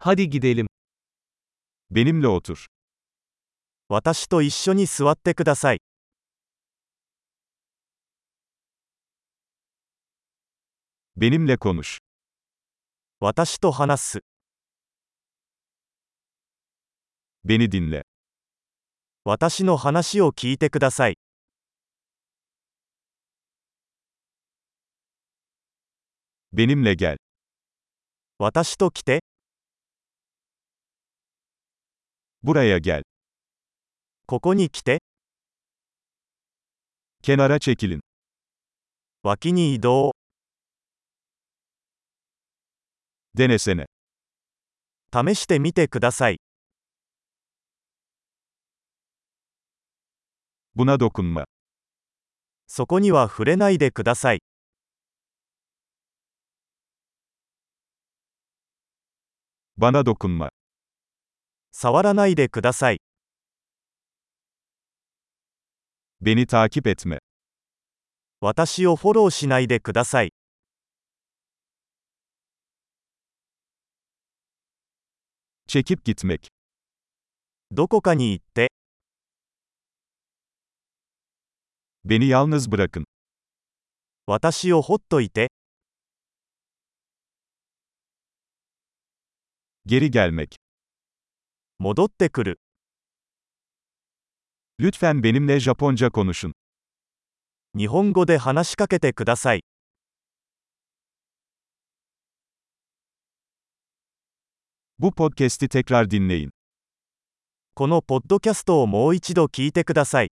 Hadi gidelim. Benimle otur. 私と一緒に座ってください。Benimle konuş. 私と話す。Beni dinle. 私の話を聞いてください。Benimle gel. 私と来て、Buraya gel. ここに来て、Kenara çekilin. 脇に移動。Denesene. 試してみてください。Buna dokunma. そこには触れないでください。Bana dokunma. 触らないでください。Beni takip etme. 私をフォローしないでください。Çekip gitmek. どこかに行って、Beni yalnız bırakın. 私をほっといて、Geri gelmek. 戻ってくる。Lütfen benimle Japonca konuşun. 日本語で話しかけてください。Bu podcast'i tekrar dinleyin. このポッドキャストをもう一度聞いてください。